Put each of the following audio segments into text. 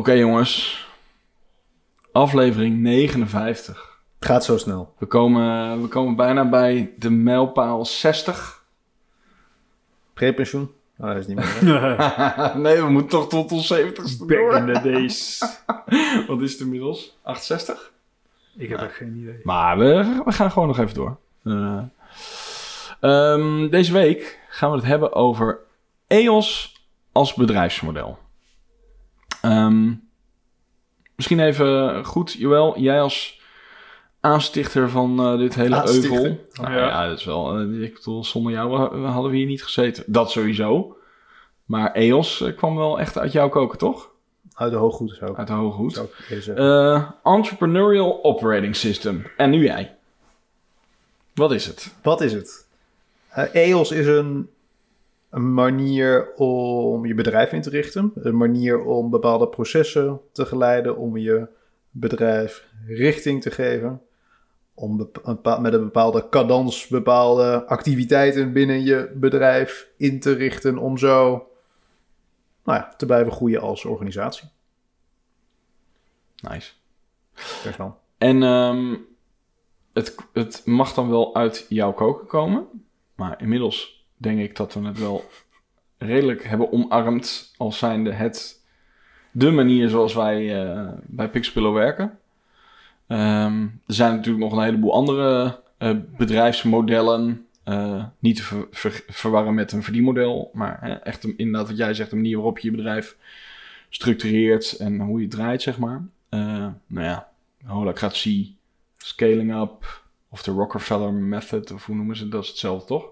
Oké jongens, aflevering 59. Het gaat zo snel. We komen, we komen bijna bij de mijlpaal 60. Prepensioen? Oh, dat is niet meer. hè? nee, we moeten toch tot ons 70ste Back door. in the days. Wat is het inmiddels? 68? Ik heb echt geen idee. Maar we, we gaan gewoon nog even door. Eh, ehm, deze week gaan we het hebben over EOS als bedrijfsmodel. Ehm, misschien even goed, Joël, jij als aanstichter van eh, dit hele Aanstichter? euvel. Nou, Ja. ja. dat is wel. eh, ik bedoel, zonder jou hadden we hier niet gezeten. Dat sowieso. Maar EOS eh, kwam wel echt uit jouw koken, toch? Uit de hooggoed ik, Uit de hoge hoed. zou ik eerder zeggen. Eh, entrepreneurial Operating System. En nu jij. Wat is het? Wat is het? EOS is een, een manier om je bedrijf in te richten. Een manier om bepaalde processen te geleiden. Om je bedrijf richting te geven. Om met een bepaalde cadans bepaalde activiteiten binnen je bedrijf in te richten. Om zo nou ja, te blijven groeien als organisatie. Nice. Best wel. En ehm, het, het mag dan wel uit jouw koken komen. Maar inmiddels denk ik dat we het wel redelijk hebben omarmd. Als zijnde het de manier zoals wij eh, bij Pixpillow werken. Ehm, er zijn natuurlijk nog een heleboel andere eh, bedrijfsmodellen. eh, niet te ver- ver- verwarren met een verdienmodel. Maar hè, echt inderdaad wat jij zegt, de manier waarop je je bedrijf structureert en hoe je het draait, zeg maar. Nou ja, holacratie, scaling up of de Rockefeller method, of hoe noemen ze? Dat is hetzelfde, toch?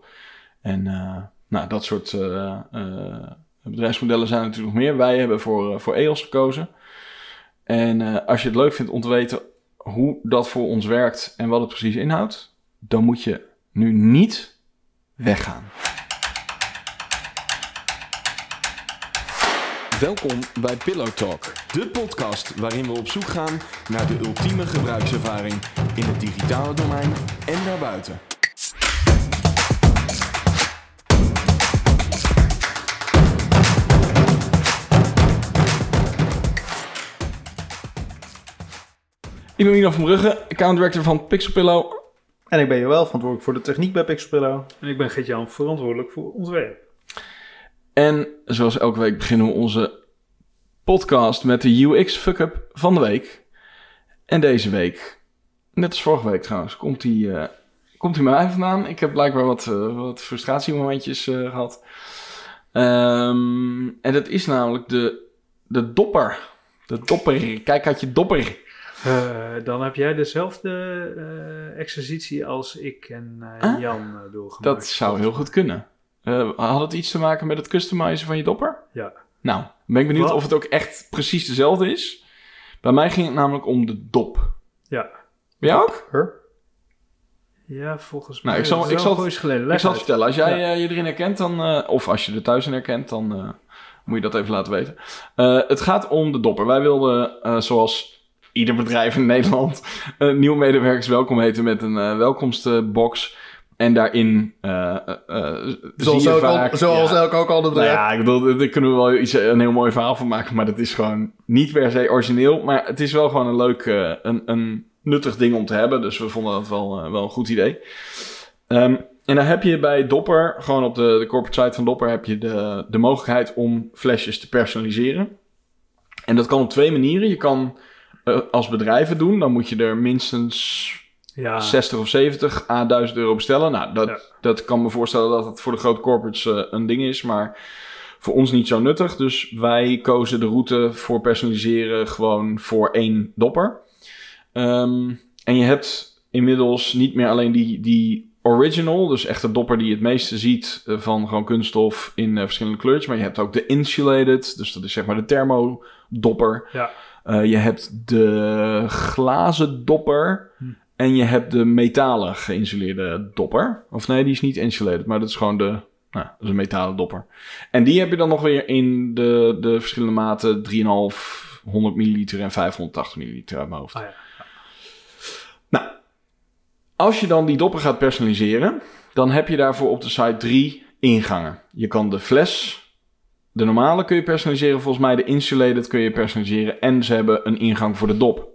En eh, nou, dat soort eh, eh, bedrijfsmodellen zijn er natuurlijk nog meer. Wij hebben voor, voor EOS gekozen. En als je het leuk vindt om te weten hoe dat voor ons werkt en wat het precies inhoudt, dan moet je nu niet weggaan. Welkom bij Pillow Talk, de podcast waarin we op zoek gaan naar de ultieme gebruikservaring in het digitale domein en daarbuiten. Ik ben Nino van Brugge, account director van Pixelpillow. En ik ben Joël, verantwoordelijk voor de techniek bij Pixelpillow. En ik ben Gert-Jan, verantwoordelijk voor ontwerp. En zoals elke week beginnen we onze podcast met de UX fuck-up van de week. En deze week, net als vorige week trouwens, komt die, eh, komt die mij vandaan. Ik heb blijkbaar wat, eh, wat frustratiemomentjes eh, gehad. Ehm, en dat is namelijk de, de dopper. De dopper. Kijk uit je dopper. Eh, dan heb jij dezelfde eh, exercitie als ik en eh, Ah, Jan eh, doorgemaakt. Dat zou heel goed kunnen. Eh, had het iets te maken met het customizen van je dopper? Ja. Nou, ben ik benieuwd Wat? of het ook echt precies dezelfde is. Bij mij ging het namelijk om de dop. Ja. Bij jou ook? Ja, volgens Nou, mij. ik zal- ik zal- een poosje geleden. ik zal het vertellen. Als jij Ja. je erin herkent, dan, eh, of als je er thuis in herkent, dan eh, moet je dat even laten weten. Eh, het gaat om de dopper. Wij wilden, eh, zoals ieder bedrijf in Nederland, eh, nieuwe medewerkers welkom heten met een eh, welkomstbox. En daarin zie Zoals, je vaak... al- zoals ja, elk ook ander Nou bedrijf. ja, ik bedoel, daar kunnen we wel iets, een heel mooi verhaal van maken, maar dat is gewoon niet per se origineel. Maar het is wel gewoon een leuk, een, een nuttig ding om te hebben. Dus we vonden dat wel, wel een goed idee. Ehm, en dan heb je bij Dopper, gewoon op de, de corporate site van Dopper, heb je de, de mogelijkheid om flesjes te personaliseren. En dat kan op twee manieren. Je kan als bedrijf het doen, dan moet je er minstens Ja, 60 of 70 à 1000 euro bestellen. Nou, dat, Ja. dat kan me voorstellen dat het voor de grote corporates eh, een ding is, maar voor ons niet zo nuttig. Dus wij kozen de route voor personaliseren gewoon voor één dopper. Ehm, en je hebt inmiddels niet meer alleen die, die original, dus echt de dopper die je het meeste ziet eh, van gewoon kunststof in eh, verschillende kleurtjes. Maar je hebt ook de insulated, dus dat is zeg maar de thermodopper. ja. Eh, je hebt de glazen dopper. Hm. En je hebt de metalen geïnsuleerde dopper. Of nee, die is niet insulated, maar dat is gewoon de. Nou, dat is een metalen dopper. En die heb je dan nog weer in de, de verschillende maten 3,5, 100 milliliter en 580 milliliter uit mijn hoofd. Ah, ja. Nou, als je dan die dopper gaat personaliseren, dan heb je daarvoor op de site drie ingangen. Je kan de fles de normale kun je personaliseren. Volgens mij de insulated kun je personaliseren. En ze hebben een ingang voor de dop.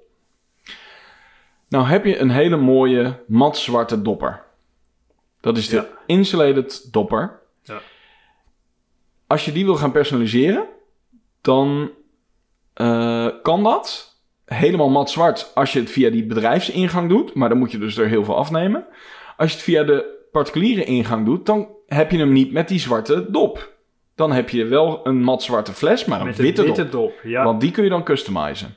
Nou heb je een hele mooie matzwarte dopper. Dat is de Ja. insulated dopper. Ja. Als je die wil gaan personaliseren, dan eh, kan dat helemaal mat zwart als je het via die bedrijfsingang doet. Maar dan moet je dus er heel veel afnemen. Als je het via de particuliere ingang doet, dan heb je hem niet met die zwarte dop. Dan heb je wel een mat zwarte fles, maar een Met witte, witte dop. dop. Ja, Want die kun je dan customizen.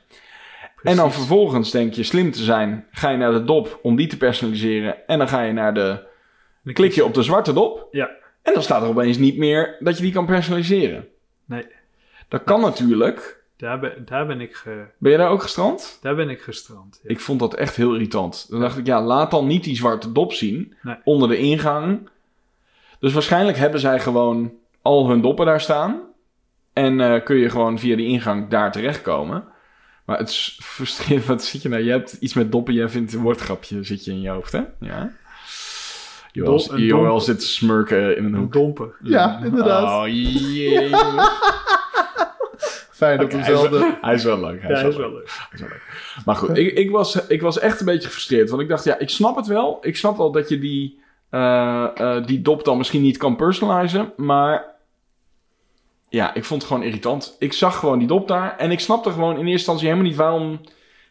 En dan vervolgens denk je slim te zijn, ga je naar de dop om die te personaliseren. En dan ga je naar de, Dan klik je op de zwarte dop. Ja. En dan staat er opeens niet meer dat je die kan personaliseren. Nee, Dat kan natuurlijk. daar ben, daar ben ik, ge, Ben je daar ook gestrand? daar ben ik gestrand. Ja. Ik vond dat echt heel irritant. Dan dacht ik, ja, laat dan niet die zwarte dop zien Nee. onder de ingang. Dus waarschijnlijk hebben zij gewoon al hun doppen daar staan. En eh, kun je gewoon via die ingang daar terechtkomen. Maar het is frustrerend. Wat zit je nou? Je hebt iets met doppen. Jij vindt een woordgrapje zit je in je hoofd, hè? Ja. Joel, zit te smurken in een Een hoek. domper. Ja, inderdaad. Oh, jee. Fijn dat we hij, is wel, dezelfde... hij is wel leuk. Hij Ja, is wel is leuk. wel leuk. Dat is wel leuk. Maar goed, ik, ik, was, ik was echt een beetje gefrustreerd. Want ik dacht, ja, ik snap het wel. Ik snap wel dat je die, eh, eh, die dop dan misschien niet kan personalizen. Maar ja, ik vond het gewoon irritant. Ik zag gewoon die dop daar. En ik snapte gewoon in eerste instantie helemaal niet waarom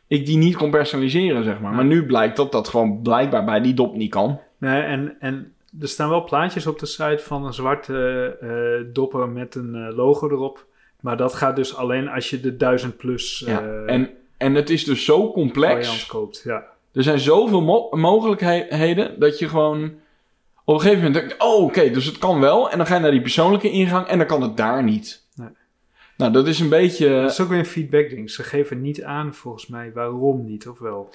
ik die niet kon personaliseren, zeg maar. Maar nu blijkt dat dat gewoon blijkbaar bij die dop niet kan. Nee, en, en er staan wel plaatjes op de site van een zwarte eh, dopper met een eh, logo erop. Maar dat gaat dus alleen als je de 1000 plus eh Ja. en, en het is dus zo complex. koopt. Ja. Er zijn zoveel mo- mogelijkheden dat je gewoon op een gegeven moment denkt: oh, oké, dus het kan wel. En dan ga je naar die persoonlijke ingang en dan kan het daar niet. Nee. Nou, dat is een beetje. Dat is ook weer een feedback ding. Ze geven niet aan volgens mij waarom niet, of wel?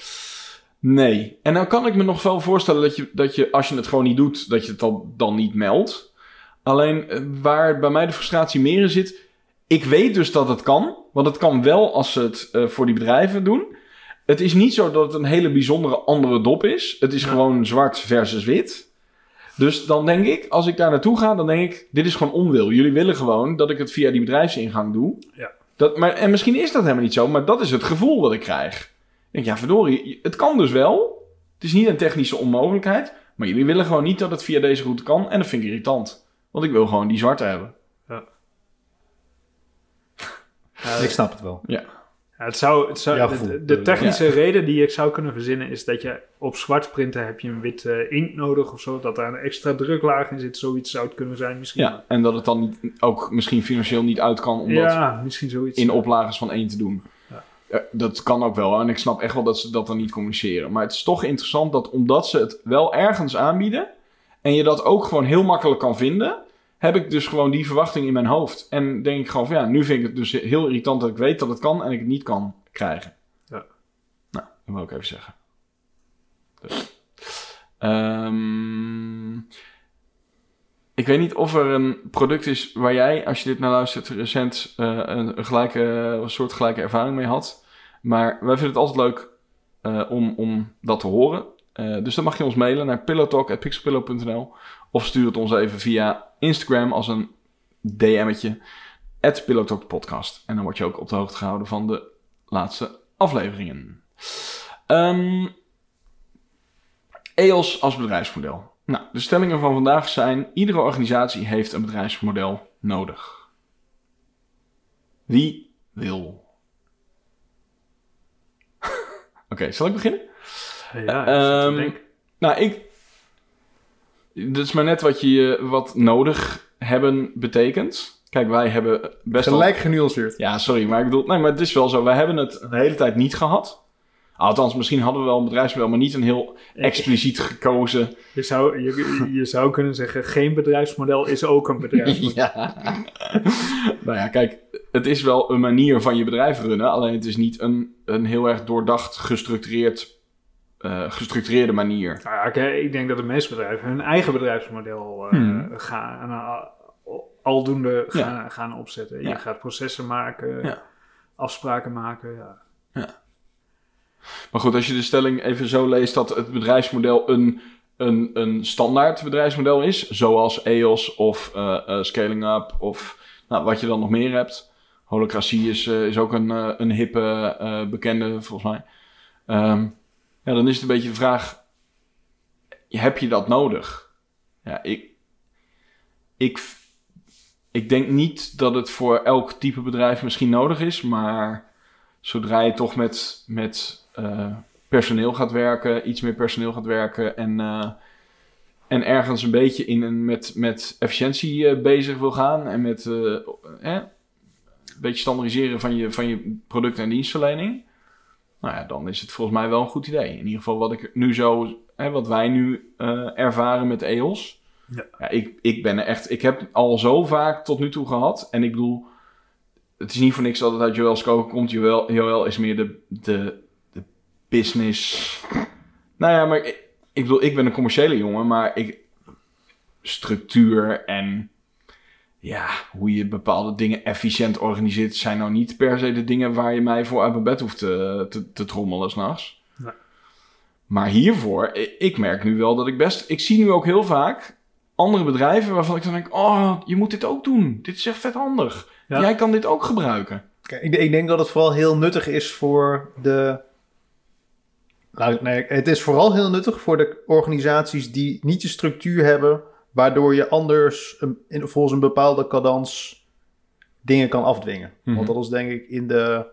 Nee. En dan kan ik me nog wel voorstellen dat je, dat je als je het gewoon niet doet, dat je het dan, dan niet meldt. Alleen eh, waar bij mij de frustratie meer in zit. Ik weet dus dat het kan. Want het kan wel als ze het eh, voor die bedrijven doen. Het is niet zo dat het een hele bijzondere andere dop is. Het is Ja. gewoon zwart versus wit. Dus dan denk ik, als ik daar naartoe ga, dan denk ik, dit is gewoon onwil. Jullie willen gewoon dat ik het via die bedrijfsingang doe. Ja. Dat, maar, en misschien is dat helemaal niet zo, maar dat is het gevoel wat ik krijg. Ik denk, ja, verdorie, het kan dus wel. Het is niet een technische onmogelijkheid. Maar jullie willen gewoon niet dat het via deze route kan. En dat vind ik irritant. Want ik wil gewoon die zwarte hebben. Eh, Ik snap het wel. Ja, het zou, het zou, Jouw de- technische reden die ik zou kunnen verzinnen is dat je op zwart printen heb je een wit eh, inkt nodig of zo. Dat daar een extra druklaag in zit. Zoiets zou het kunnen zijn misschien. Ja, en dat het dan niet, ook misschien financieel niet uit kan om dat Ja, misschien zoiets. in oplages van één te doen. Dat kan ook wel. En ik snap echt wel dat ze dat dan niet communiceren. Maar het is toch interessant dat omdat ze het wel ergens aanbieden... en je dat ook gewoon heel makkelijk kan vinden... heb ik dus gewoon die verwachting in mijn hoofd. En denk ik gewoon van ja, nu vind ik het dus heel irritant dat ik weet dat het kan... en ik het niet kan krijgen. Ja. Nou, dat wil ik even zeggen. Dus. Ehm, ik weet niet of er een product is waar jij, als je dit naar luistert, recent eh, een, een gelijke, een soort gelijke ervaring mee had. Maar wij vinden het altijd leuk eh, om, om dat te horen. Eh, dus dan mag je ons mailen naar pillowtalk.pixelpillow.nl of stuur het ons even via Instagram als een DM'tje. At Podcast. En dan word je ook op de hoogte gehouden van de laatste afleveringen. Ehm EOS als bedrijfsmodel. Nou, de stellingen van vandaag zijn: iedere organisatie heeft een bedrijfsmodel nodig. Wie wil? Oké, zal ik beginnen? Ja, ik Ehm, denken. Nou, ik. Dat is maar net wat je wat nodig hebben betekent. Kijk, wij hebben best wel. Gelijk genuanceerd. Ja, sorry, maar ik bedoel, nee, maar het is wel zo. Wij hebben het een hele tijd niet gehad. Althans, misschien hadden we wel een bedrijfsmodel, maar niet een heel expliciet gekozen. Je zou, je, je zou kunnen zeggen, geen bedrijfsmodel is ook een bedrijfsmodel. Ja. nou ja, kijk, het is wel een manier van je bedrijf runnen, alleen het is niet een, een heel erg doordacht, gestructureerd, eh, gestructureerde manier. Nou ja, ik denk dat de meeste bedrijven hun eigen bedrijfsmodel eh, Hmm. gaan, eh, aldoende Ja. gaan, gaan opzetten. Je gaat processen maken, afspraken maken. Ja. Maar goed, als je de stelling even zo leest dat het bedrijfsmodel een, een, een standaard bedrijfsmodel is, zoals EOS of Scaling Up of Nou, wat je dan nog meer hebt. Holocratie is, is ook een, een hippe, bekende volgens mij. Ehm, ja, dan is het een beetje de vraag: heb je dat nodig? Ja, ik, ik, ik denk niet dat het voor elk type bedrijf misschien nodig is, maar zodra je toch met, met eh, personeel gaat werken, iets meer personeel gaat werken en, eh, en ergens een beetje in een, met, met efficiëntie eh, bezig wil gaan en met eh, een beetje standaardiseren van je, van je product- en dienstverlening, nou ja, dan is het volgens mij wel een goed idee. In ieder geval wat ik nu zo, hè, wat wij nu eh, ervaren met EOS. Ja. Ja, ik, ik ben er echt, ik heb al zo vaak tot nu toe gehad en ik bedoel, het is niet voor niks dat het uit koken komt. Joel, Joel is meer de, de, de business. Nou ja, maar ik, ik bedoel, ik ben een commerciële jongen, maar ik. Structuur en. Ja, hoe je bepaalde dingen efficiënt organiseert, zijn nou niet per se de dingen waar je mij voor uit mijn bed hoeft te, te, te trommelen s'nachts. Nee. Maar hiervoor, ik merk nu wel dat ik best. Ik zie nu ook heel vaak andere bedrijven waarvan ik dan denk: oh, je moet dit ook doen. Dit is echt vet handig. Ja. Jij kan dit ook gebruiken. Kijk, ik, ik denk dat het vooral heel nuttig is voor de. Nou, nee, het is vooral heel nuttig voor de organisaties die niet de structuur hebben, waardoor je anders een, in, volgens een bepaalde cadans dingen kan afdwingen. Mhm. Want dat is denk ik in de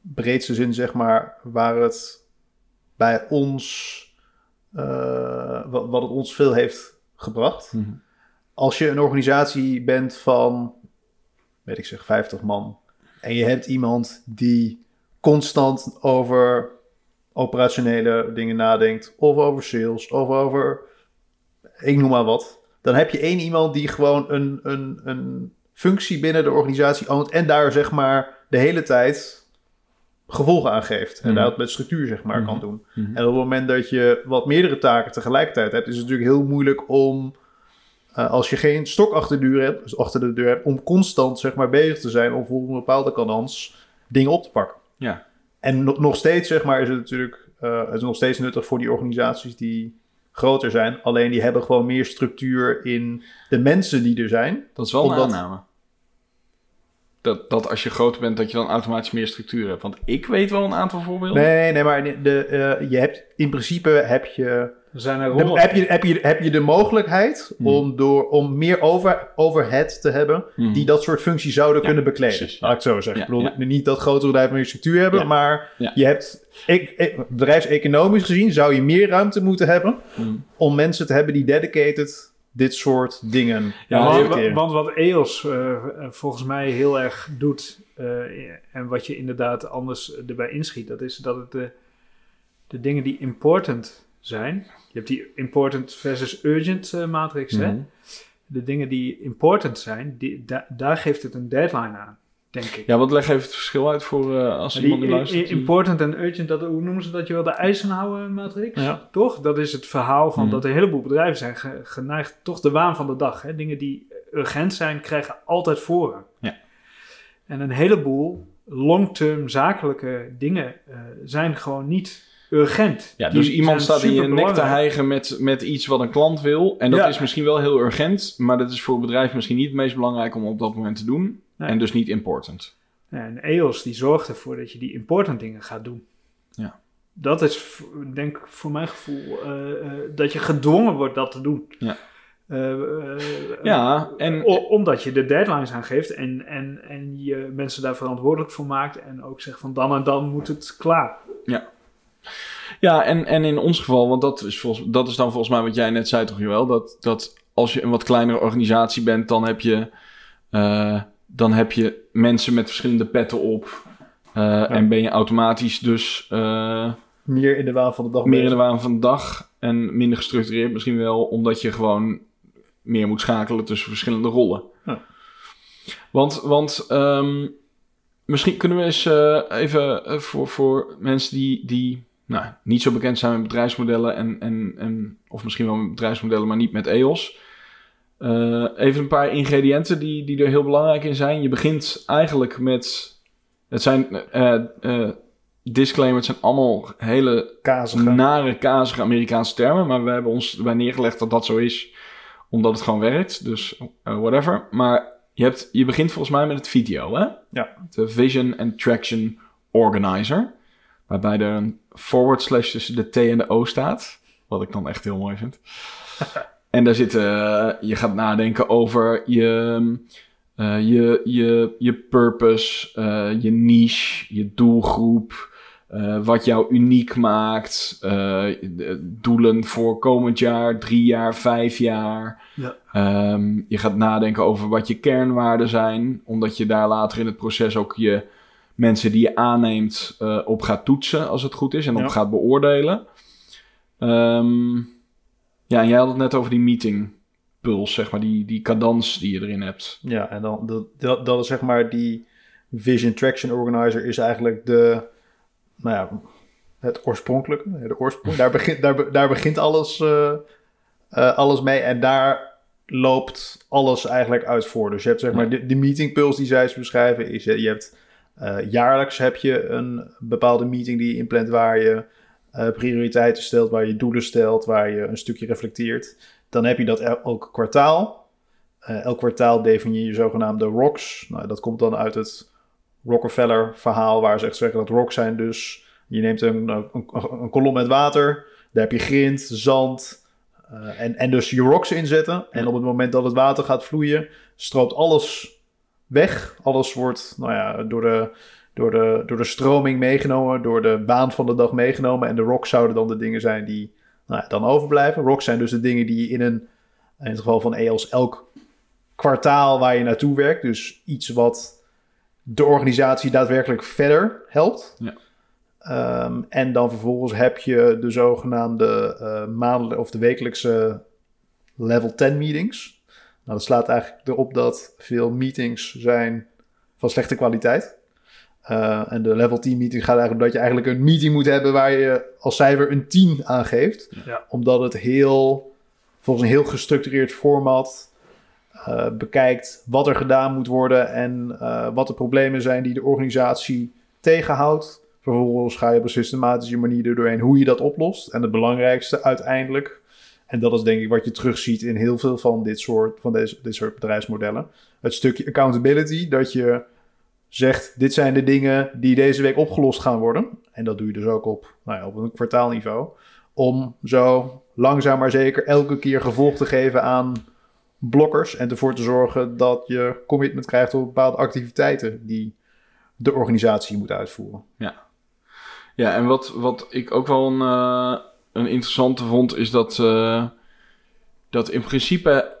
breedste zin, zeg maar, waar het bij ons, eh, wat, wat het ons veel heeft gebracht. Als je een organisatie bent van, weet ik zeg, 50 man. En je hebt iemand die constant over operationele dingen nadenkt. Of over sales, of over, ik noem maar wat. Dan heb je één iemand die gewoon een, een, een functie binnen de organisatie oont. En daar zeg maar de hele tijd gevolgen aan geeft. En Mhm. dat met structuur zeg maar kan Mhm. doen. Mhm. En op het moment dat je wat meerdere taken tegelijkertijd hebt, is het natuurlijk heel moeilijk om, eh, als je geen stok achter de deur hebt, dus achter de deur hebt, om constant zeg maar bezig te zijn om volgens een bepaalde cadans dingen op te pakken. Ja. En nog nog steeds zeg maar is het natuurlijk, eh, het is nog steeds nuttig voor die organisaties die groter zijn. Alleen die hebben gewoon meer structuur in de mensen die er zijn. Dat is wel Omdat- een aanname. Dat, dat als je groter bent, dat je dan automatisch meer structuur hebt. Want ik weet wel een aantal voorbeelden. Nee, nee, maar de, eh, je hebt in principe heb je zijn er De- heb, je, heb, je, heb je de mogelijkheid Hmm. om, door, om meer over, overhead te hebben Mhm. die dat soort functies zouden Ja, kunnen bekleden? precies, ja. Laat ik het zo zeggen. Ja, ik bedoel ja. niet dat grotere bedrijven meer structuur hebben, Ja. maar Ja. je hebt, ik, ik- bedrijfseconomisch gezien zou je meer ruimte moeten hebben Mhm. om mensen te hebben die dedicated dit soort dingen Ja, want, want wat EOS eh, volgens mij heel erg doet, eh, en wat je inderdaad anders erbij inschiet, dat is dat het de, de dingen die important zijn, je hebt die important versus urgent eh, matrix, hè? Mhm. de dingen die important zijn, die, da- daar geeft het een deadline aan, denk ik. Ja, wat leg even het verschil uit voor eh, als iemand die luistert. important en urgent, dat, hoe noemen ze dat? Je wel de Eisenhower-matrix? Ja. Toch? Dat is het verhaal van Mhm. dat een heleboel bedrijven zijn ge- geneigd, toch de waan van de dag. Hè? Dingen die urgent zijn, krijgen altijd voorrang. Ja. En een heleboel long-term zakelijke dingen eh, zijn gewoon niet urgent. Ja, Die dus iemand staat in je nek te hijgen met, met iets wat een klant wil. En dat Ja. is misschien wel heel urgent, maar dat is voor het bedrijf misschien niet het meest belangrijk om op dat moment te doen. Nee. En dus niet important. En EOS die zorgt ervoor dat je die important dingen gaat doen. Ja. Dat is, denk ik, voor mijn gevoel, eh, eh, dat je gedwongen wordt dat te doen. Ja. Eh, Ja, en- omdat je de deadlines aangeeft en, en, en je mensen daar verantwoordelijk voor maakt. En ook zegt van dan en dan moet het klaar. Ja, en, en in ons geval, want dat is, volgens, dat is dan volgens mij wat jij net zei toch, Joël? Dat, dat als je een wat kleinere organisatie bent, dan heb je, eh, dan heb je mensen met verschillende petten op. eh, En ben je automatisch dus eh, meer in de waan van de dag meer in de waan van de dag en minder gestructureerd misschien wel, omdat je gewoon meer moet schakelen tussen verschillende rollen. Ja. Want, want ehm, misschien kunnen we eens even voor, voor mensen die, die nou, niet zo bekend zijn met bedrijfsmodellen en, en, en of misschien wel met bedrijfsmodellen, maar niet met EOS. eh, even een paar ingrediënten die, die er heel belangrijk in zijn. Je begint eigenlijk met, het zijn eh, eh, disclaimer, het zijn allemaal hele Kazige. nare, kazige Amerikaanse termen. Maar we hebben ons erbij neergelegd dat dat zo is, omdat het gewoon werkt. Dus whatever. Maar je, hebt, je begint volgens mij met het video, hè? Ja. De Vision and Traction Organizer. Waarbij er een forward slash tussen de T en de O staat. Wat ik dan echt heel mooi vind. en daar zit, eh, je gaat nadenken over je, eh, je, je, je purpose, eh, je niche, je doelgroep. wat jou uniek maakt. doelen voor komend jaar, drie jaar, vijf jaar. Ja. Ehm, je gaat nadenken over wat je kernwaarden zijn. Omdat je daar later in het proces ook je mensen die je aanneemt eh, op gaat toetsen, als het goed is, en op Ja. gaat beoordelen. Ehm, ja, en jij had het net over die meeting puls, zeg maar, die, die cadans die je erin hebt. Ja, en dan dat, dat, dat is zeg maar die Vision Traction Organizer is eigenlijk de, nou ja, het oorspronkelijke, de oorsprong. Daar begint, daar, daar begint alles, eh, eh, alles mee en daar loopt alles eigenlijk uit voor. Dus je hebt zeg maar de, de meeting puls die zij beschrijven is, je hebt eh, jaarlijks heb je een bepaalde meeting die je inplant waar je eh, prioriteiten stelt, waar je doelen stelt, waar je een stukje reflecteert. Dan heb je dat el- elk kwartaal. Eh, elk kwartaal definieer je zogenaamde ROCs. Nou, dat komt dan uit het Rockefeller-verhaal, waar ze echt zeggen dat ROCs zijn dus... Je neemt een, een, kolom met water, daar heb je grind, zand en, en dus je ROCs inzetten. En op het moment dat het water gaat vloeien, stroopt alles weg. Alles wordt nou ja, door, de, door, de, door de stroming meegenomen, door de baan van de dag meegenomen. En de ROCs zouden dan de dingen zijn die nou ja, dan overblijven. ROCs zijn dus de dingen die in een, in het geval van EOS, elk kwartaal waar je naartoe werkt. Dus iets wat de organisatie daadwerkelijk verder helpt. Ja. Ehm, en dan vervolgens heb je de zogenaamde eh maandelijkse of de wekelijkse level 10 meetings. Nou, dat slaat eigenlijk erop dat veel meetings zijn van slechte kwaliteit. Eh, en de level 10 meeting gaat eigenlijk om dat je eigenlijk een meeting moet hebben waar je als cijfer een 10 aan geeft. Ja. Omdat het heel, volgens een heel gestructureerd format eh, bekijkt wat er gedaan moet worden en eh, wat de problemen zijn die de organisatie tegenhoudt. Vervolgens ga je op een systematische manier er doorheen hoe je dat oplost. En het belangrijkste uiteindelijk, en dat is denk ik wat je terugziet in heel veel van dit soort, van deze, dit soort bedrijfsmodellen. Het stukje accountability, dat je zegt, dit zijn de dingen die deze week opgelost gaan worden. En dat doe je dus ook op, nou ja, op een kwartaalniveau. Om zo langzaam maar zeker elke keer gevolg te geven aan blokkers. En ervoor te zorgen dat je commitment krijgt op bepaalde activiteiten die de organisatie moet uitvoeren. Ja, en wat, wat ik ook wel een, eh, een interessante vond, is dat, eh, dat in principe,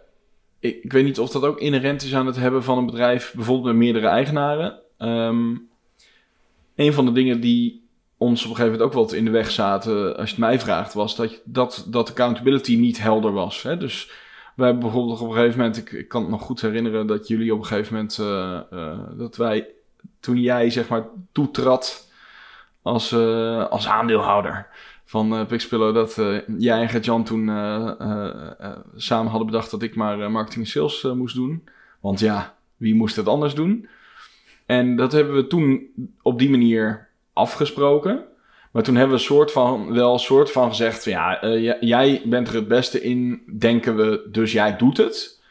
ik, weet niet of dat ook inherent is aan het hebben van een bedrijf, bijvoorbeeld met meerdere eigenaren. Ehm, een van de dingen die ons op een gegeven moment ook wat in de weg zaten, als je het mij vraagt, was dat, dat, dat accountability niet helder was. Hè? Dus wij hebben bijvoorbeeld op een gegeven moment, ik, ik kan het nog goed herinneren dat jullie op een gegeven moment, eh, eh, dat wij, toen jij zeg maar toetrad als, als aandeelhouder van eh Pixpillow, dat eh, jij en Gert-Jan toen eh, samen hadden bedacht dat ik maar marketing en sales moest doen. Want ja, wie moest het anders doen? En dat hebben we toen op die manier afgesproken. Maar toen hebben we soort van, wel soort van gezegd van ja, jij bent er het beste in, denken we, dus jij doet het.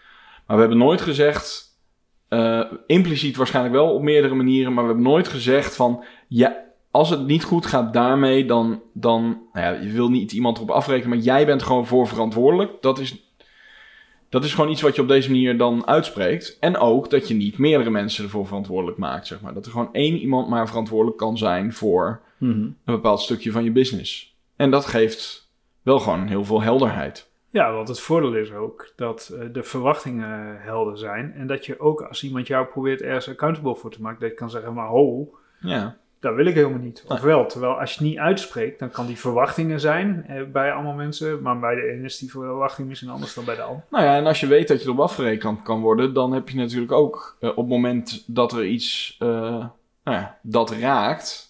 Maar we hebben nooit gezegd, impliciet waarschijnlijk wel op meerdere manieren, maar we hebben nooit gezegd van ja, als het niet goed gaat daarmee, dan, dan nou ja, je wil niet iemand erop afrekenen, maar jij bent gewoon voor verantwoordelijk. Dat is, dat is gewoon iets wat je op deze manier dan uitspreekt. En ook dat je niet meerdere mensen ervoor verantwoordelijk maakt, zeg maar. Dat er gewoon één iemand maar verantwoordelijk kan zijn voor een bepaald stukje van je business. En dat geeft wel gewoon heel veel helderheid. Ja, want het voordeel is ook dat eh, de verwachtingen helder zijn. En dat je ook als iemand jou probeert ergens accountable voor te maken, dat je kan zeggen, maar ho, Ja, dat wil ik helemaal niet. Nee. Of wel, terwijl als je het niet uitspreekt, dan kan die verwachtingen zijn eh, bij allemaal mensen. Maar bij de ene is die verwachting misschien anders dan bij de ander. Nou ja, en als je weet dat je erop afgerekend kan worden, dan heb je natuurlijk ook eh, op het moment dat er iets eh, nou ja, dat raakt,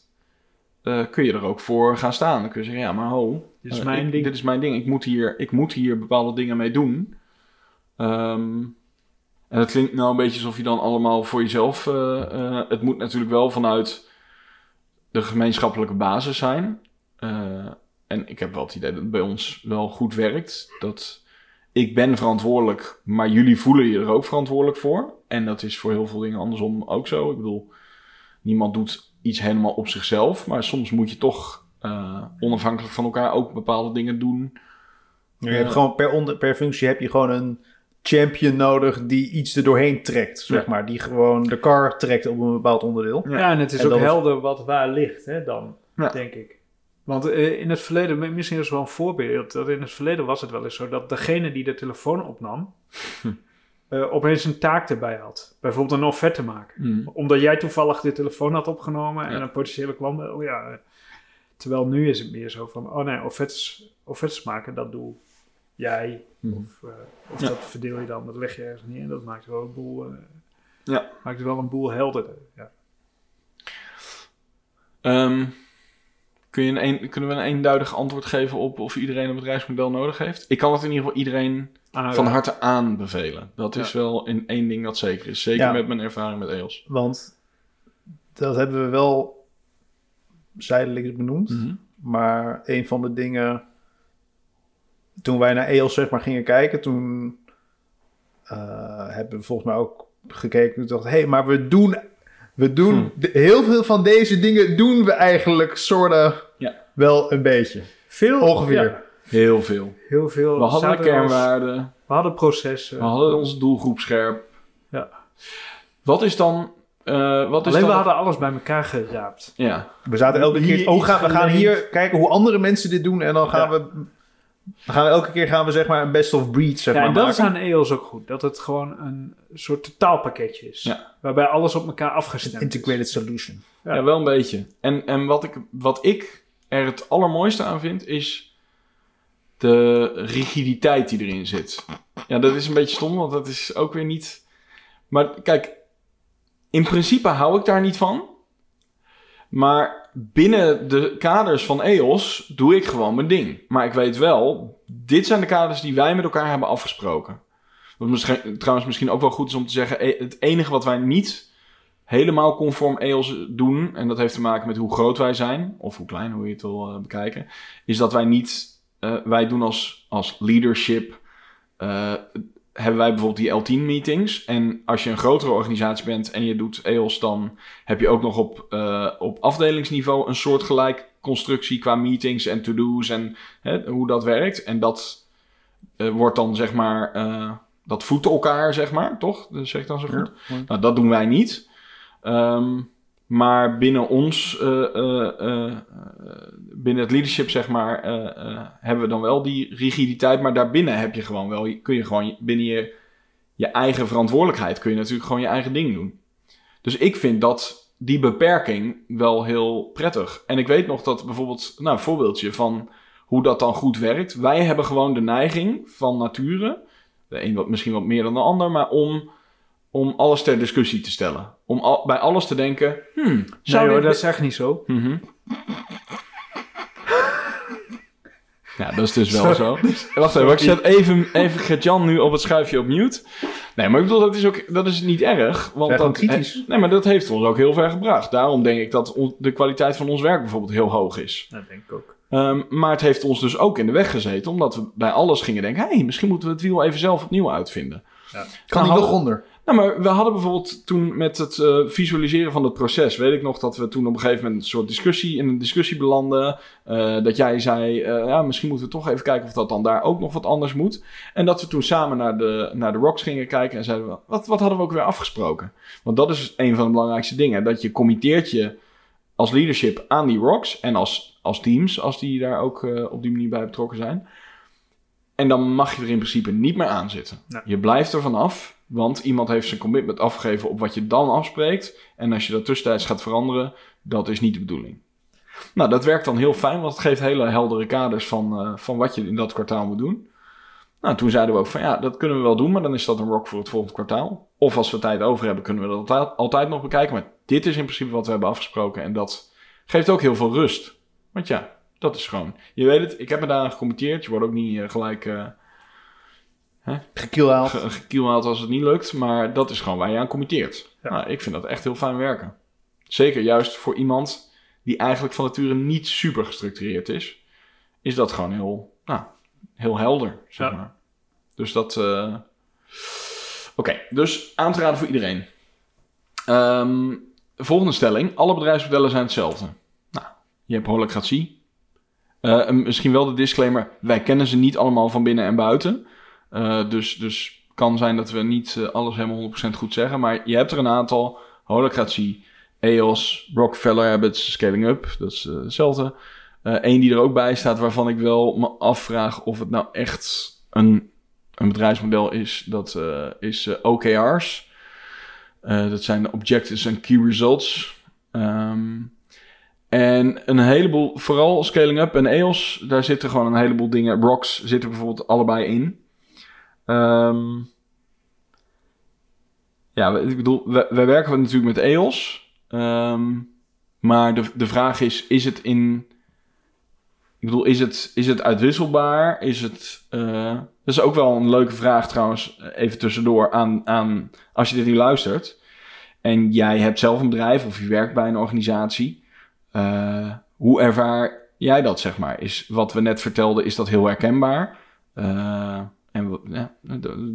kun je er ook voor gaan staan. Dan kun je zeggen, ja, maar ho, Dit is mijn ik- ding. Dit is mijn ding. Ik moet hier, ik moet hier bepaalde dingen mee doen. Ehm, en dat klinkt nou een beetje alsof je dan allemaal voor jezelf... het moet natuurlijk wel vanuit de gemeenschappelijke basis zijn. Eh, en ik heb wel het idee dat het bij ons wel goed werkt. Dat ik ben verantwoordelijk, maar jullie voelen je er ook verantwoordelijk voor. En dat is voor heel veel dingen andersom ook zo. Ik bedoel, niemand doet iets helemaal op zichzelf, maar soms moet je toch eh, onafhankelijk van elkaar ook bepaalde dingen doen. Je hebt gewoon per, onder, per functie heb je gewoon een champion nodig die iets er doorheen trekt, zeg Ja. maar. Die gewoon de car trekt op een bepaald onderdeel. Ja. En het is En ook is- helder wat waar ligt, hè, dan, Ja. denk ik. Want eh, in het verleden, misschien is het wel een voorbeeld, dat in het verleden was het wel eens zo dat degene die de telefoon opnam, eh, opeens een taak erbij had. Bijvoorbeeld een offerte maken. Hmm. Omdat jij toevallig de telefoon had opgenomen en Ja. een potentiële klant, oh ja. Terwijl nu is het meer zo van, oh nee, offertes, offertes maken, dat doe jij. Hmm. Of, eh, of Ja. dat verdeel je dan, dat leg je ergens neer en dat maakt wel een boel, eh, Ja. maakt het wel een boel helderder. Ja. Ehm, kun je een, kunnen we een eenduidig antwoord geven op of iedereen een bedrijfsmodel nodig heeft? Ik kan het in ieder geval iedereen Ah, van harte aanbevelen. Dat is wel in één ding dat zeker is. Zeker met mijn ervaring met EOS. Want dat hebben we wel zijdelings benoemd. Maar een van de dingen... Toen wij naar EOS zeg maar gingen kijken, toen eh, hebben we volgens mij ook gekeken. Toen dacht hé, hey, maar we doen, we doen Hm. de- heel veel van deze dingen doen we eigenlijk soorten Ja. wel een beetje. Veel, Ongeveer. ja, Heel veel. heel veel. We hadden kernwaarden. We hadden processen. We hadden onze doelgroep scherp. Ja. Wat is dan... eh, wat is Alleen we hadden alles bij elkaar geraapt. Ja, We zaten elke Hier keer. Oh, gaan, we gaan hier kijken hoe andere mensen dit doen. En dan gaan Ja. we. Dan gaan we elke keer gaan we zeg maar een best of breed zeg Ja, maar en dat maken. is aan EOS ook goed. Dat het gewoon een soort totaalpakketje is. Ja. Waarbij alles op elkaar afgestemd is. Integrated solution. Ja. ja. wel een beetje. En, en wat, ik, wat ik er het allermooiste aan vind, is de rigiditeit die erin zit. Ja, dat is een beetje stom, want dat is ook weer niet... Maar kijk, in principe hou ik daar niet van. Maar binnen de kaders van EOS doe ik gewoon mijn ding. Maar ik weet wel, dit zijn de kaders die wij met elkaar hebben afgesproken. Wat misschien, trouwens misschien ook wel goed is om te zeggen, e- het enige wat wij niet helemaal conform EOS doen, en dat heeft te maken met hoe groot wij zijn, of hoe klein, hoe je het wil eh, bekijken, is dat wij niet, eh, wij doen als, als leadership, eh, hebben wij bijvoorbeeld die L10-meetings. En als je een grotere organisatie bent en je doet EOS, dan heb je ook nog op, eh, op afdelingsniveau een soortgelijk constructie qua meetings en to-do's en hè, hoe dat werkt. En dat eh, wordt dan zeg maar, eh, dat voedt elkaar zeg maar, toch? Dat zeg ik dan zo goed. Nou, dat doen wij niet. Ehm, maar binnen ons, eh, eh, eh, binnen het leadership, zeg maar, hebben we dan wel die rigiditeit. Maar daarbinnen heb je gewoon wel, kun je gewoon binnen je, je eigen verantwoordelijkheid, kun je natuurlijk gewoon je eigen ding doen. Dus ik vind dat die beperking wel heel prettig. En ik weet nog dat bijvoorbeeld, nou, een voorbeeldje van hoe dat dan goed werkt. Wij hebben gewoon de neiging van nature, de een wat, misschien wat meer dan de ander, maar om om alles ter discussie te stellen. Om al, bij alles te denken, hmm, zou Nee hoor, dit- dat is echt niet zo. Mhm. Ja, dat is dus wel zo. Wacht even, ik zet even, even Gert-Jan nu op het schuifje op mute. Nee, maar ik bedoel, dat is, ook, dat is niet erg. Want dat, kritisch. nee, maar dat heeft ons ook heel ver gebracht. Daarom denk ik dat on- de kwaliteit van ons werk bijvoorbeeld heel hoog is. Dat denk ik ook. Ehm, maar het heeft ons dus ook in de weg gezeten, omdat we bij alles gingen denken: hé, hey, misschien moeten we het wiel even zelf opnieuw uitvinden. Kan Nou, nog onder? Nou, maar we hadden bijvoorbeeld toen met het eh, visualiseren van het proces, weet ik nog dat we toen op een gegeven moment een soort discussie in een discussie belanden. eh, dat jij zei, eh, ja, misschien moeten we toch even kijken of dat dan daar ook nog wat anders moet. En dat we toen samen naar de, naar de rocks gingen kijken en zeiden we, wat, wat hadden we ook weer afgesproken? Want dat is een van de belangrijkste dingen, dat je committeert je als leadership aan die rocks en als, als teams, als die daar ook op die manier bij betrokken zijn. En dan mag je er in principe niet meer aan zitten. Je blijft er vanaf, want iemand heeft zijn commitment afgegeven op wat je dan afspreekt. En als je dat tussentijds gaat veranderen, dat is niet de bedoeling. Nou, dat werkt dan heel fijn, want het geeft hele heldere kaders van, eh, van wat je in dat kwartaal moet doen. Nou, toen zeiden we ook van ja, dat kunnen we wel doen, maar dan is dat een rock voor het volgende kwartaal. Of als we tijd over hebben, kunnen we dat altijd, nog bekijken. Maar dit is in principe wat we hebben afgesproken en dat geeft ook heel veel rust. Want ja, dat is gewoon. Je weet het, ik heb me daaraan gecommitteerd. Je wordt ook niet eh, gelijk eh Gekielhaald. ge- gekielhaald als het niet lukt. Maar dat is gewoon waar je aan committeert. Ja. Nou, ik vind dat echt heel fijn werken. Zeker juist voor iemand die eigenlijk van nature niet super gestructureerd is. Is dat gewoon heel, nou, heel helder, zeg Ja. maar. Dus dat... eh, Oké, dus aan te raden voor iedereen. Ehm, volgende stelling. Alle bedrijfsmodellen zijn hetzelfde. Nou, je hebt holacratie. Eh, en misschien wel de disclaimer. Wij kennen ze niet allemaal van binnen en buiten. Eh, dus, dus kan zijn dat we niet eh, alles helemaal 100% goed zeggen. Maar je hebt er een aantal. Holacratie, EOS, Rockefeller Habits, Scaling Up. Dat is eh, hetzelfde. Eén die er ook bij staat waarvan ik wel me afvraag of het nou echt een, een bedrijfsmodel is. Dat is OKR's. Dat zijn Objectives and Key Results. Ehm, en een heleboel, vooral Scaling Up en EOS, daar zitten gewoon een heleboel dingen. Rocks zitten bijvoorbeeld allebei in. Ehm, ja, ik bedoel, wij, werken natuurlijk met EOS. Ehm, maar de, de vraag is, is het in... Ik bedoel, is het, is het uitwisselbaar? Is het... eh, dat is ook wel een leuke vraag trouwens, even tussendoor, aan, aan als je dit nu luistert. En jij hebt zelf een bedrijf of je werkt bij een organisatie. eh, hoe ervaar jij dat, zeg maar? Is wat we net vertelden, is dat heel herkenbaar? Eh, en ja,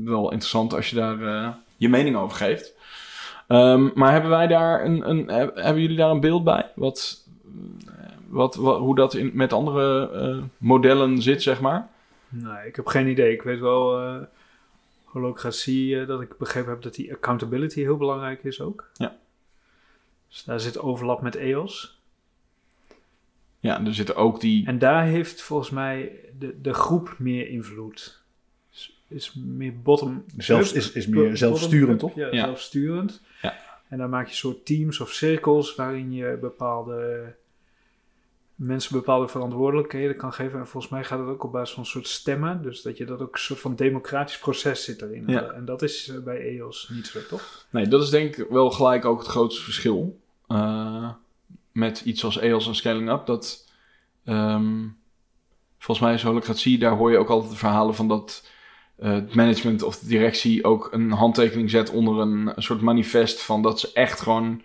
wel interessant als je daar eh, je mening over geeft. Ehm, maar hebben wij daar een, een, heb- hebben jullie daar een beeld bij? Wat, wat, wat, hoe dat in, met andere eh, modellen zit, zeg maar? Nee, ik heb geen idee. Ik weet wel, eh holocratie, dat ik begrepen heb dat die accountability heel belangrijk is ook. Ja. Dus daar zit overlap met EOS. Ja, er zitten ook die. En daar heeft volgens mij de, de groep meer invloed. Is, meer bottom Zelfs, is, is meer zelfsturend, toch? Ja, Ja. zelfsturend. Ja. En dan maak je soort teams of cirkels waarin je bepaalde mensen bepaalde verantwoordelijkheden kan geven. En volgens mij gaat het ook op basis van een soort stemmen. Dus dat je dat ook een soort van democratisch proces zit erin. Ja. En dat is eh, bij EOS niet zo, toch? Nee, dat is denk ik wel gelijk ook het grootste verschil. eh, met iets als EOS en Scaling Up. Dat, ehm, volgens mij is holocratie, daar hoor je ook altijd de verhalen van dat het management of de directie ook een handtekening zet onder een, soort manifest van dat ze echt gewoon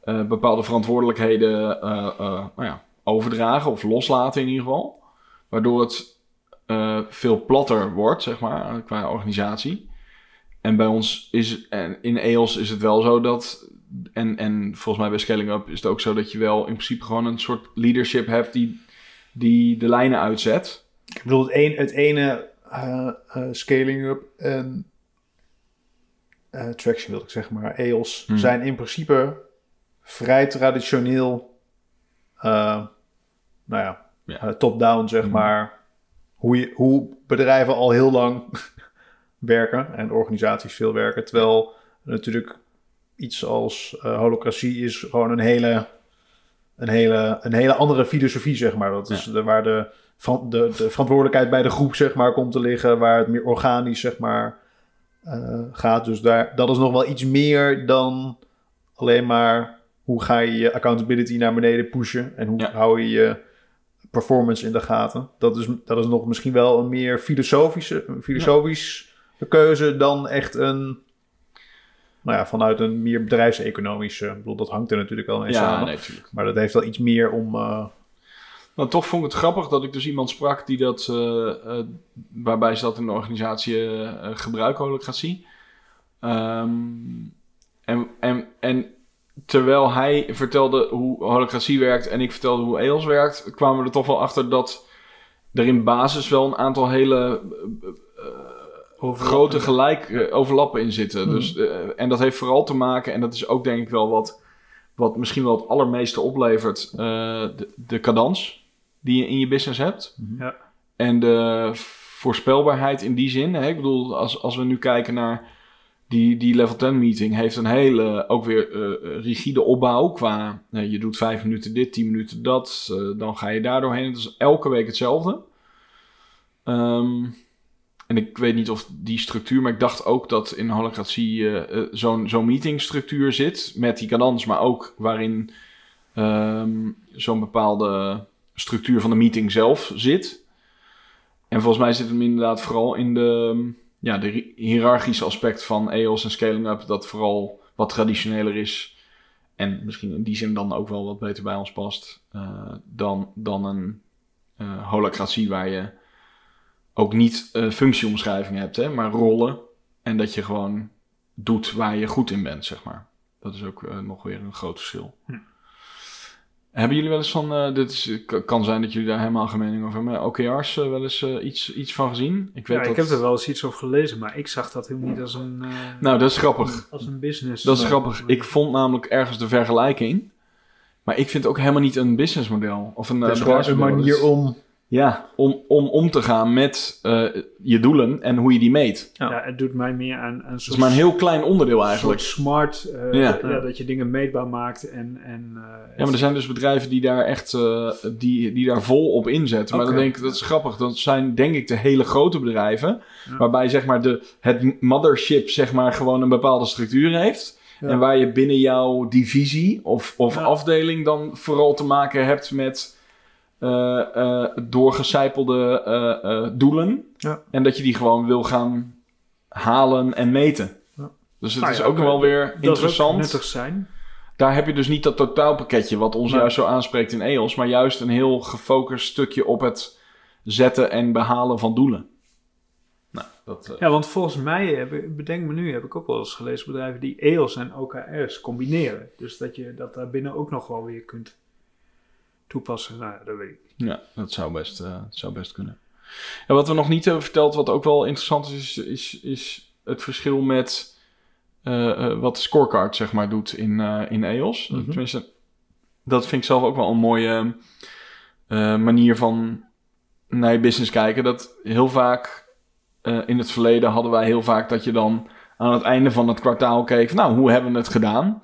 eh, bepaalde verantwoordelijkheden eh, eh, nou ja, overdragen of loslaten in ieder geval. Waardoor het eh, veel platter wordt, zeg maar, qua organisatie. En bij ons is, en in EOS is het wel zo dat, en, en volgens mij bij Scaling Up is het ook zo dat je wel in principe gewoon een soort leadership hebt die, die de lijnen uitzet. Ik bedoel, het, een, het ene eh, eh, scaling up en eh, traction wil ik zeggen, maar EOS Hmm. zijn in principe vrij traditioneel, nou ja, Ja. top-down zeg Hmm. maar, hoe, je, hoe bedrijven al heel lang werken en organisaties veel werken. Terwijl natuurlijk iets als holocratie is gewoon een hele, een hele, een hele andere filosofie, zeg maar. Dat is de, waar de, van, de, de verantwoordelijkheid bij de groep, zeg maar, komt te liggen. Waar het meer organisch, zeg maar, eh, gaat. Dus daar, dat is nog wel iets meer dan alleen maar hoe ga je je accountability naar beneden pushen. En hoe Ja. hou je je performance in de gaten. Dat is, dat is nog misschien wel een meer filosofische, filosofisch keuze dan echt een... Nou ja, vanuit een meer bedrijfseconomische... Ik bedoel, dat hangt er natuurlijk wel mee samen. nee, natuurlijk. Maar dat heeft wel iets meer om... eh, Maar toch vond ik het grappig dat ik dus iemand sprak die dat, eh, eh, waarbij ze dat in de organisatie eh, eh, gebruiken. Ehm, en, en, en terwijl hij vertelde hoe holocratie werkt en ik vertelde hoe EOS werkt, kwamen we er toch wel achter dat er in basis wel een aantal hele grote gelijk overlappen in zitten. Mhm. Dus, en dat heeft vooral te maken, en dat is ook denk ik wel wat, wat misschien wel het allermeeste oplevert, de, de cadans die je in je business hebt. Ja. En de voorspelbaarheid in die zin. Hè? Ik bedoel, als, als we nu kijken naar die, die level 10 meeting, heeft een hele ook weer eh, rigide opbouw qua eh, je doet vijf minuten dit, tien minuten dat, eh, dan ga je daar doorheen. Het is elke week hetzelfde. Ehm, en ik weet niet of die structuur, maar ik dacht ook dat in holocratie eh, eh, zo'n zo'n meetingstructuur zit met die cadans, maar ook waarin ehm, zo'n bepaalde structuur van de meeting zelf zit. En volgens mij zit hem inderdaad vooral in de, ja, de hi- hiërarchische aspect van EOS en scaling up, dat vooral wat traditioneler is. En misschien in die zin dan ook wel wat beter bij ons past. eh, dan, dan een eh holacratie waar je ook niet eh, functieomschrijving hebt, hè, maar rollen. En dat je gewoon doet waar je goed in bent, zeg maar. Dat is ook nog weer een groot verschil. Hm. Hebben jullie wel eens van, eh, dit is, kan zijn dat jullie daar helemaal geen mening over hebben, OKR's eh, wel eens eh, iets, iets van gezien? Ik weet Ja, dat... ik heb er wel eens iets over gelezen, maar ik zag dat helemaal niet als een, eh, Nou, dat is grappig. als een business. Dat is grappig. Ik vond namelijk ergens de vergelijking. Maar ik vind het ook helemaal niet een businessmodel. Of een, Het is gewoon een manier om... Ja, om, om om te gaan met eh, je doelen en hoe je die meet. Ja, het doet mij meer aan, aan een Het soort, is maar een heel klein onderdeel soort eigenlijk. smart, eh, Ja. ja. dat je dingen meetbaar maakt en... en eh, Ja, maar er zijn dus bedrijven die daar echt eh, die, die daar vol op inzetten. Maar dan denk ik, dat is grappig. Dat zijn denk ik de hele grote bedrijven. Ja. Waarbij zeg maar de, het mothership zeg maar gewoon een bepaalde structuur heeft. Ja. En waar je binnen jouw divisie of, of Ja. afdeling dan vooral te maken hebt met doorgecijpelde eh, eh, doelen. Ja. En dat je die gewoon wil gaan halen en meten. Ja. Dus het Nou is ja, ook wel weer dat interessant. nuttig zijn. Daar heb je dus niet dat totaalpakketje wat ons Nee. juist zo aanspreekt in EOS, maar juist een heel gefocust stukje op het zetten en behalen van doelen. Nou, dat, eh, Ja, want volgens mij, heb ik- bedenk me nu, heb ik ook wel eens gelezen bedrijven die EOS en OKR's combineren. Dus dat je dat daar binnen ook nog wel weer kunt toepassen. Nou, ja, dat weet ik niet. ja, dat zou best, eh, dat zou best kunnen. En wat we nog niet hebben verteld, wat ook wel interessant is, is, is, is het verschil met eh, eh, wat de scorecard zeg maar doet in, in EOS. Mhm. Tenminste, dat vind ik zelf ook wel een mooie manier van naar je business kijken. Dat heel vaak in het verleden hadden wij heel vaak dat je dan aan het einde van het kwartaal keek van, nou, hoe hebben we het gedaan?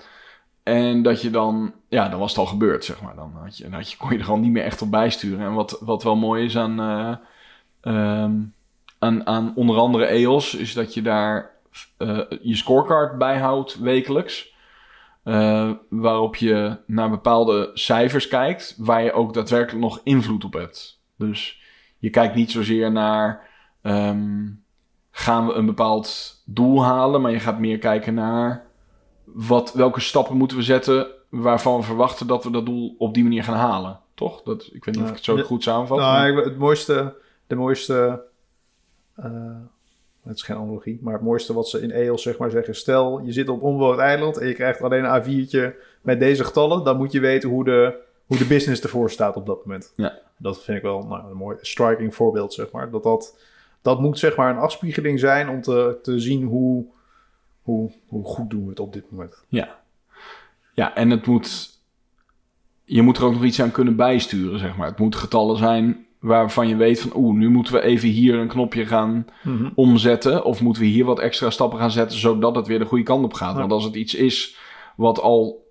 En dat je dan, ja, dan was het al gebeurd, zeg maar. Dan had je, had je, kon je er al niet meer echt op bijsturen. En wat, wat wel mooi is aan, eh, ehm, aan, aan onder andere EOS, is dat je daar eh, je scorecard bijhoudt wekelijks. Eh, waarop je naar bepaalde cijfers kijkt, waar je ook daadwerkelijk nog invloed op hebt. Dus je kijkt niet zozeer naar ehm, gaan we een bepaald doel halen, maar je gaat meer kijken naar wat, welke stappen moeten we zetten waarvan we verwachten dat we dat doel op die manier gaan halen. Toch? Dat, ik weet niet of ik het zo goed samenvat. Nou, maar- het mooiste, de mooiste, eh, het is geen analogie, maar het mooiste wat ze in EOS zeg maar zeggen, stel je zit op onbewoond eiland en je krijgt alleen een A4'tje met deze getallen, dan moet je weten hoe de, hoe de business ervoor staat op dat moment. Ja. Dat vind ik wel nou, een mooi striking voorbeeld, zeg maar. Dat, dat, dat moet zeg maar een afspiegeling zijn om te, te zien hoe, hoe, hoe goed doen we het op dit moment. Ja, en het moet. Je moet er ook nog iets aan kunnen bijsturen, zeg maar. Het moet getallen zijn waarvan je weet van, oeh, nu moeten we even hier een knopje gaan omzetten. Of moeten we hier wat extra stappen gaan zetten, zodat het weer de goede kant op gaat. Ja. Want als het iets is wat al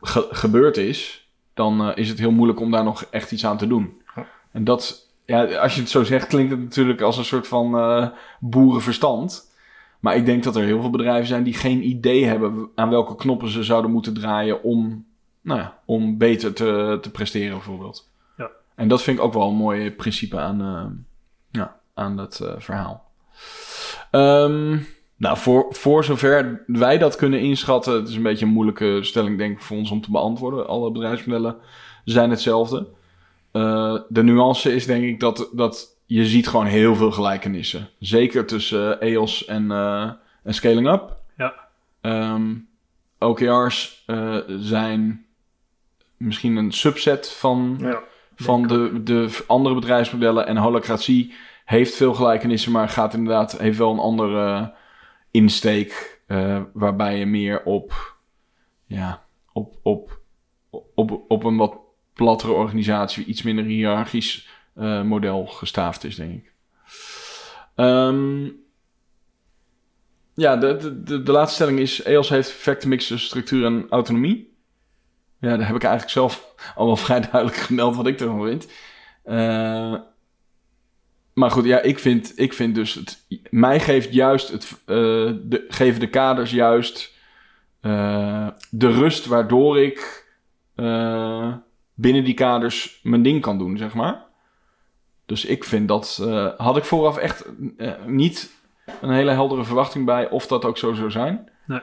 ge- gebeurd is, dan eh, is het heel moeilijk om daar nog echt iets aan te doen. Ja. En dat, ja, als je het zo zegt, klinkt het natuurlijk als een soort van eh, boerenverstand. Maar ik denk dat er heel veel bedrijven zijn die geen idee hebben aan welke knoppen ze zouden moeten draaien om, nou ja, om beter te, te presteren, bijvoorbeeld. Ja. En dat vind ik ook wel een mooi principe aan, eh, ja, aan dat eh, verhaal. Ehm, nou, voor, voor zover wij dat kunnen inschatten, het is een beetje een moeilijke stelling, denk ik, voor ons om te beantwoorden. Alle bedrijfsmodellen zijn hetzelfde. Eh, de nuance is denk ik dat, dat je ziet gewoon heel veel gelijkenissen. Zeker tussen eh, EOS en, eh, en Scaling Up. Ja. Ehm, OKR's eh, zijn misschien een subset van, Ja. van de, de andere bedrijfsmodellen. En holacratie heeft veel gelijkenissen, maar gaat inderdaad, heeft wel een andere insteek. eh, waarbij je meer op, ja, op, op, op, op een wat plattere organisatie, iets minder hiërarchisch eh, model gestaafd is, denk ik. Ehm, ja, de, de, de, laatste stelling is: EOS heeft perfecte mix structuur en autonomie. Ja, daar heb ik eigenlijk zelf al wel vrij duidelijk gemeld wat ik ervan vind. Eh, maar goed, ja, ik vind, ik vind dus... Het, mij geeft juist het... eh, de, geven de kaders juist eh, de rust waardoor ik binnen die kaders mijn ding kan doen, zeg maar. Dus ik vind dat... eh, had ik vooraf echt eh, niet een hele heldere verwachting bij of dat ook zo zou zijn. Nee.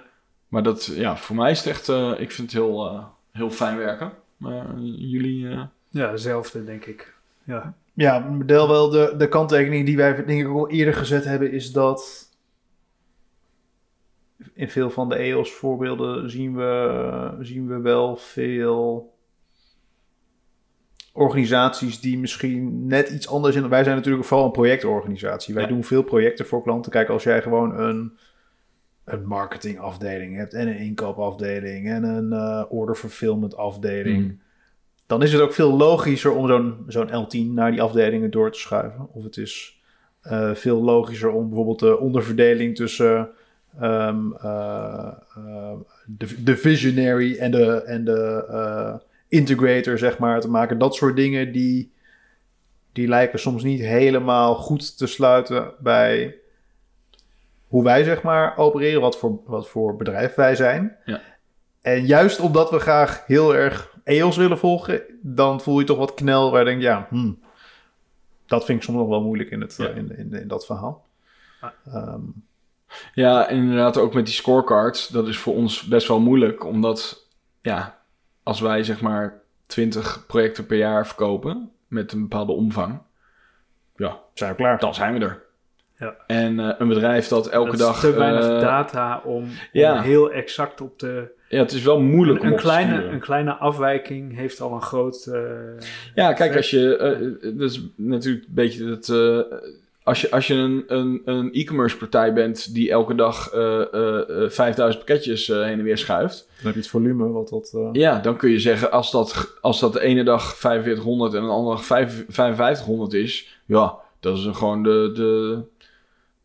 Maar dat, ja, voor mij is het echt... eh, ik vind het heel, eh, heel fijn werken. Maar jullie... eh, Ja, hetzelfde denk ik. Ja. Ja, deel wel de, de kanttekening die wij denk ik al eerder gezet hebben, is dat in veel van de EOS voorbeelden zien we, zien we wel veel organisaties die misschien net iets anders in. Wij zijn natuurlijk vooral een projectorganisatie. Wij Ja. doen veel projecten voor klanten. Kijk, als jij gewoon een, een marketingafdeling hebt en een inkoopafdeling en een eh, order fulfillment afdeling Mm. dan is het ook veel logischer om zo'n zo'n L10 naar die afdelingen door te schuiven. Of het is eh, veel logischer om bijvoorbeeld de onderverdeling tussen ehm, eh, de, de visionary en de, en de integrator, zeg maar, te maken. Dat soort dingen die, die lijken soms niet helemaal goed te sluiten bij hoe wij, zeg maar, opereren, wat voor, wat voor bedrijf wij zijn. Ja. En juist omdat we graag heel erg EOS willen volgen, dan voel je toch wat knel waar je denkt, ja, hmm, dat vind ik soms nog wel moeilijk in, het, Ja. in, in, in dat verhaal. Ah. Ehm, Ja, en inderdaad ook met die scorecards. Dat is voor ons best wel moeilijk. Omdat, ja, als wij zeg maar 20 projecten per jaar verkopen. Met een bepaalde omvang. Ja, zijn we klaar. dan zijn we er. Ja. En eh, een bedrijf dat elke Dat dag... is te weinig eh, data om, om ja. heel exact op te... Ja, het is wel moeilijk Een, om een, op te kleine, sturen. een kleine afwijking heeft al een groot... eh, Ja, kijk, als je... dat is natuurlijk een beetje het... eh, als je, als je een, een, een e-commerce partij bent die elke dag eh, eh, eh, 5000 pakketjes eh, heen en weer schuift... Dan heb je het volume, wat dat... eh, Ja, dan kun je zeggen, als dat, als dat de ene dag 4500 en de andere dag 5 5500 is, ja, dat is gewoon de, de,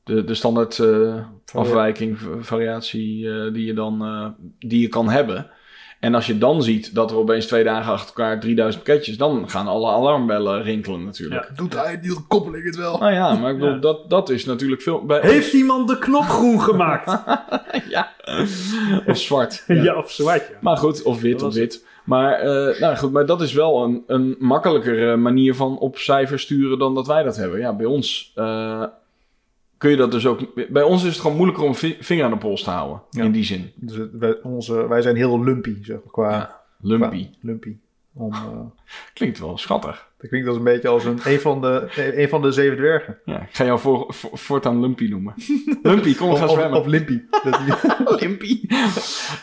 de, de standaard eh, afwijking, variatie eh, die, je dan, eh, die je kan hebben. En als je dan ziet dat er opeens twee dagen achter elkaar 3000 pakketjes, dan gaan alle alarmbellen rinkelen natuurlijk. Ja. Doet hij die koppeling het wel? Nou ja, maar ik bedoel, Ja. dat, dat is natuurlijk veel... Bij Heeft iemand de knop groen gemaakt? ja. Of zwart. ja. of zwart. Maar goed, of wit of wit. Maar, eh, nou goed, maar dat is wel een, een makkelijkere manier van op cijfers sturen dan dat wij dat hebben. Ja, bij ons eh, kun je dat dus ook... Bij ons is het gewoon moeilijker om vinger aan de pols te houden. Ja. In die zin. Dus wij, onze, wij zijn heel lumpy, zeg maar, qua... Ja, Lumpy. qua lumpy. Om, eh, Klinkt wel schattig. dat klinkt als een beetje als een, een, van, de, een van de zeven dwergen. Ja, ik ga jou voor, voor- voortaan Lumpy noemen. Lumpy, kom we Of, gaan of, zwemmen. of limpy.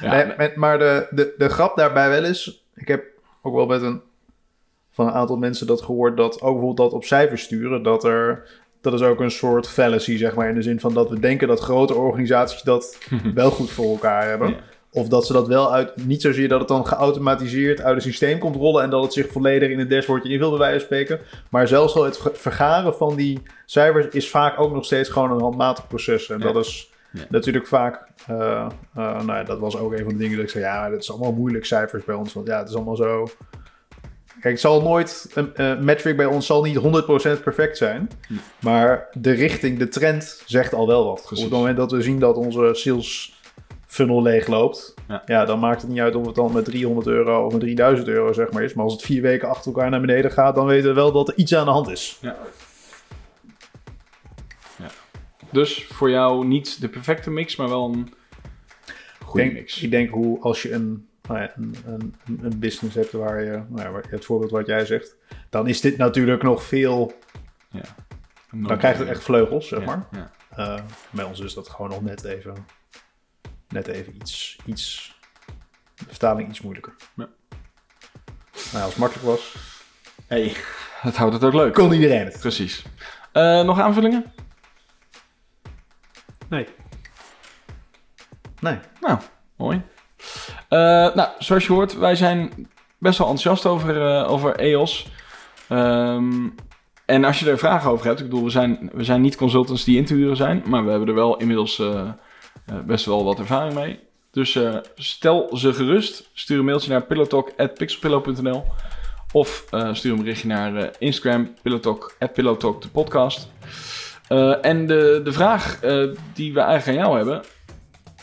Ja, Nee, nee. met- maar de, de, de grap daarbij wel is... Ik heb ook wel met een, van een aantal mensen dat gehoord... dat ook bijvoorbeeld dat op cijfers sturen... dat er... Dat is ook een soort fallacy, zeg maar. In de zin van dat we denken dat grote organisaties dat wel goed voor elkaar hebben. Ja. Of dat ze dat wel uit... Niet zozeer dat het dan geautomatiseerd uit het systeem komt rollen... en dat het zich volledig in het dashboardje invult, bij wijze van spreken. Maar zelfs al het vergaren van die cijfers... is vaak ook nog steeds gewoon een handmatig proces. En Ja. dat is Ja. natuurlijk vaak... eh, eh, nou ja, dat was ook een van de dingen dat ik zei... ja, dat is allemaal moeilijk cijfers bij ons. Want ja, het is allemaal zo... Kijk, het zal nooit... Een eh, metric bij ons zal niet 100% perfect zijn. Hm. Maar de richting, de trend zegt al wel wat. Op het moment dat we zien dat onze sales funnel leeg loopt... Ja. Ja. dan maakt het niet uit of het dan met 300 euro of met 3000 euro zeg maar is. Maar als het vier weken achter elkaar naar beneden gaat... dan weten we wel dat er iets aan de hand is. Dus voor jou niet de perfecte mix, maar wel een goede denk, mix. Ik denk hoe als je een, nou ja, een, een, een business hebt waar je, nou ja, waar- het voorbeeld wat jij zegt, dan is dit natuurlijk nog veel, dan krijgt het echt vleugels, zeg Ja, maar. ja. Eh, bij ons is dat gewoon nog net even, net even iets, iets, de vertaling iets moeilijker. Ja. Nou, als het makkelijk was, Hey, dat houdt het ook leuk. kon iedereen het. Precies. Eh, nog aanvullingen? Nee. Nee. Nou, mooi. Eh, nou, zoals je hoort, wij zijn best wel enthousiast over, eh, over EOS. Ehm, en als je er vragen over hebt, ik bedoel, we zijn, we zijn niet consultants die in te huren zijn, maar we hebben er wel inmiddels eh, best wel wat ervaring mee. Dus stel ze gerust. Stuur een mailtje naar pillowtalk.pixelpillow.nl of stuur een berichtje naar eh, Instagram, pillowtalk, pillowtalk, de podcast. En de, de vraag die we eigenlijk aan jou hebben,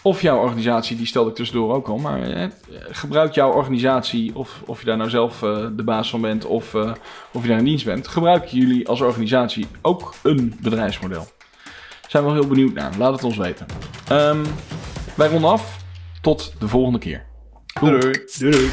of jouw organisatie, die stelde ik tussendoor ook al, maar eh, gebruikt jouw organisatie, of, of je daar nou zelf eh, de baas van bent of, eh, of je daar in dienst bent, gebruiken jullie als organisatie ook een bedrijfsmodel? Zijn we wel heel benieuwd naar. Laat het ons weten. Ehm, wij ronden af. Tot de volgende keer. Doei. Doei doei.